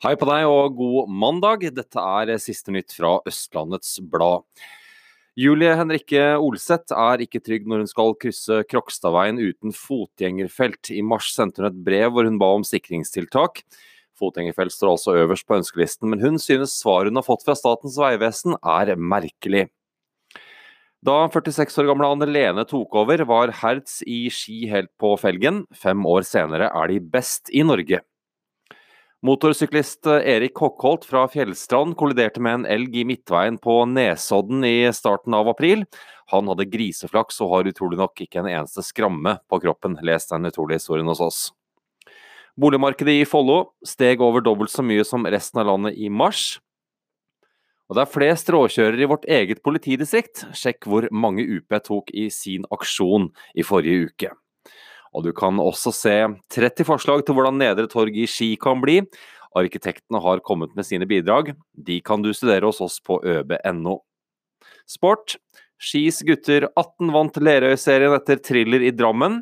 Hei på deg og god mandag. Dette er siste nytt fra Østlandets Blad. Julie Henrikke Olseth er ikke trygg når hun skal krysse Krokstadveien uten fotgjengerfelt. I mars sendte hun et brev hvor hun ba om sikringstiltak. Fotgjengerfelt står altså øverst på ønskelisten, men hun synes svaret hun har fått fra Statens vegvesen er merkelig. Da 46 år gamle Anne Lene tok over, var Hertz i ski helt på felgen. Fem år senere er de best i Norge. Motorsyklist Erik Hockholt fra Fjellstrand kolliderte med en elg i midtveien på Nesodden i starten av april. Han hadde griseflaks og har utrolig nok ikke en eneste skramme på kroppen. Les den utrolige historien hos oss. Boligmarkedet i Follo steg over dobbelt så mye som resten av landet i mars. Og det er flest råkjørere i vårt eget politidistrikt. Sjekk hvor mange UP tok i sin aksjon i forrige uke. Og du kan også se 30 forslag til hvordan Nedre Torg i Ski kan bli. Arkitektene har kommet med sine bidrag. De kan du studere hos oss på øb.no. Sport. Skis gutter 18 vant Lerøy-serien etter thriller i Drammen.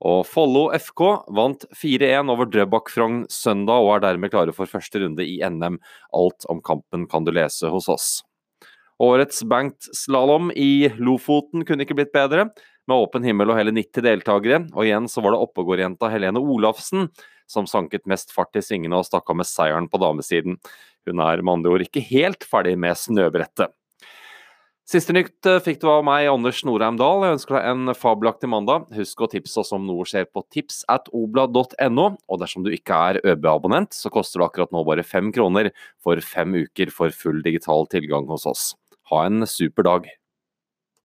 Og Follo FK vant 4-1 over Drøbak Frogn søndag og er dermed klare for første runde i NM. Alt om kampen kan du lese hos oss. Årets bankslalåm i Lofoten kunne ikke blitt bedre med åpen himmel og hele 90 deltakere. Og igjen så var det oppegårdjenta Helene Olafsen som sanket mest fart i svingene og stakk av med seieren på damesiden. Hun er med andre ord ikke helt ferdig med snøbrettet. Siste nytt eh, fikk du av meg, Anders Norheim Dahl. Jeg ønsker deg en fabelaktig mandag. Husk å tipse oss om noe skjer på tips. Og dersom du ikke er ØB-abonnent, så koster det akkurat nå bare fem kroner for fem uker for full digital tilgang hos oss. Ha en super dag.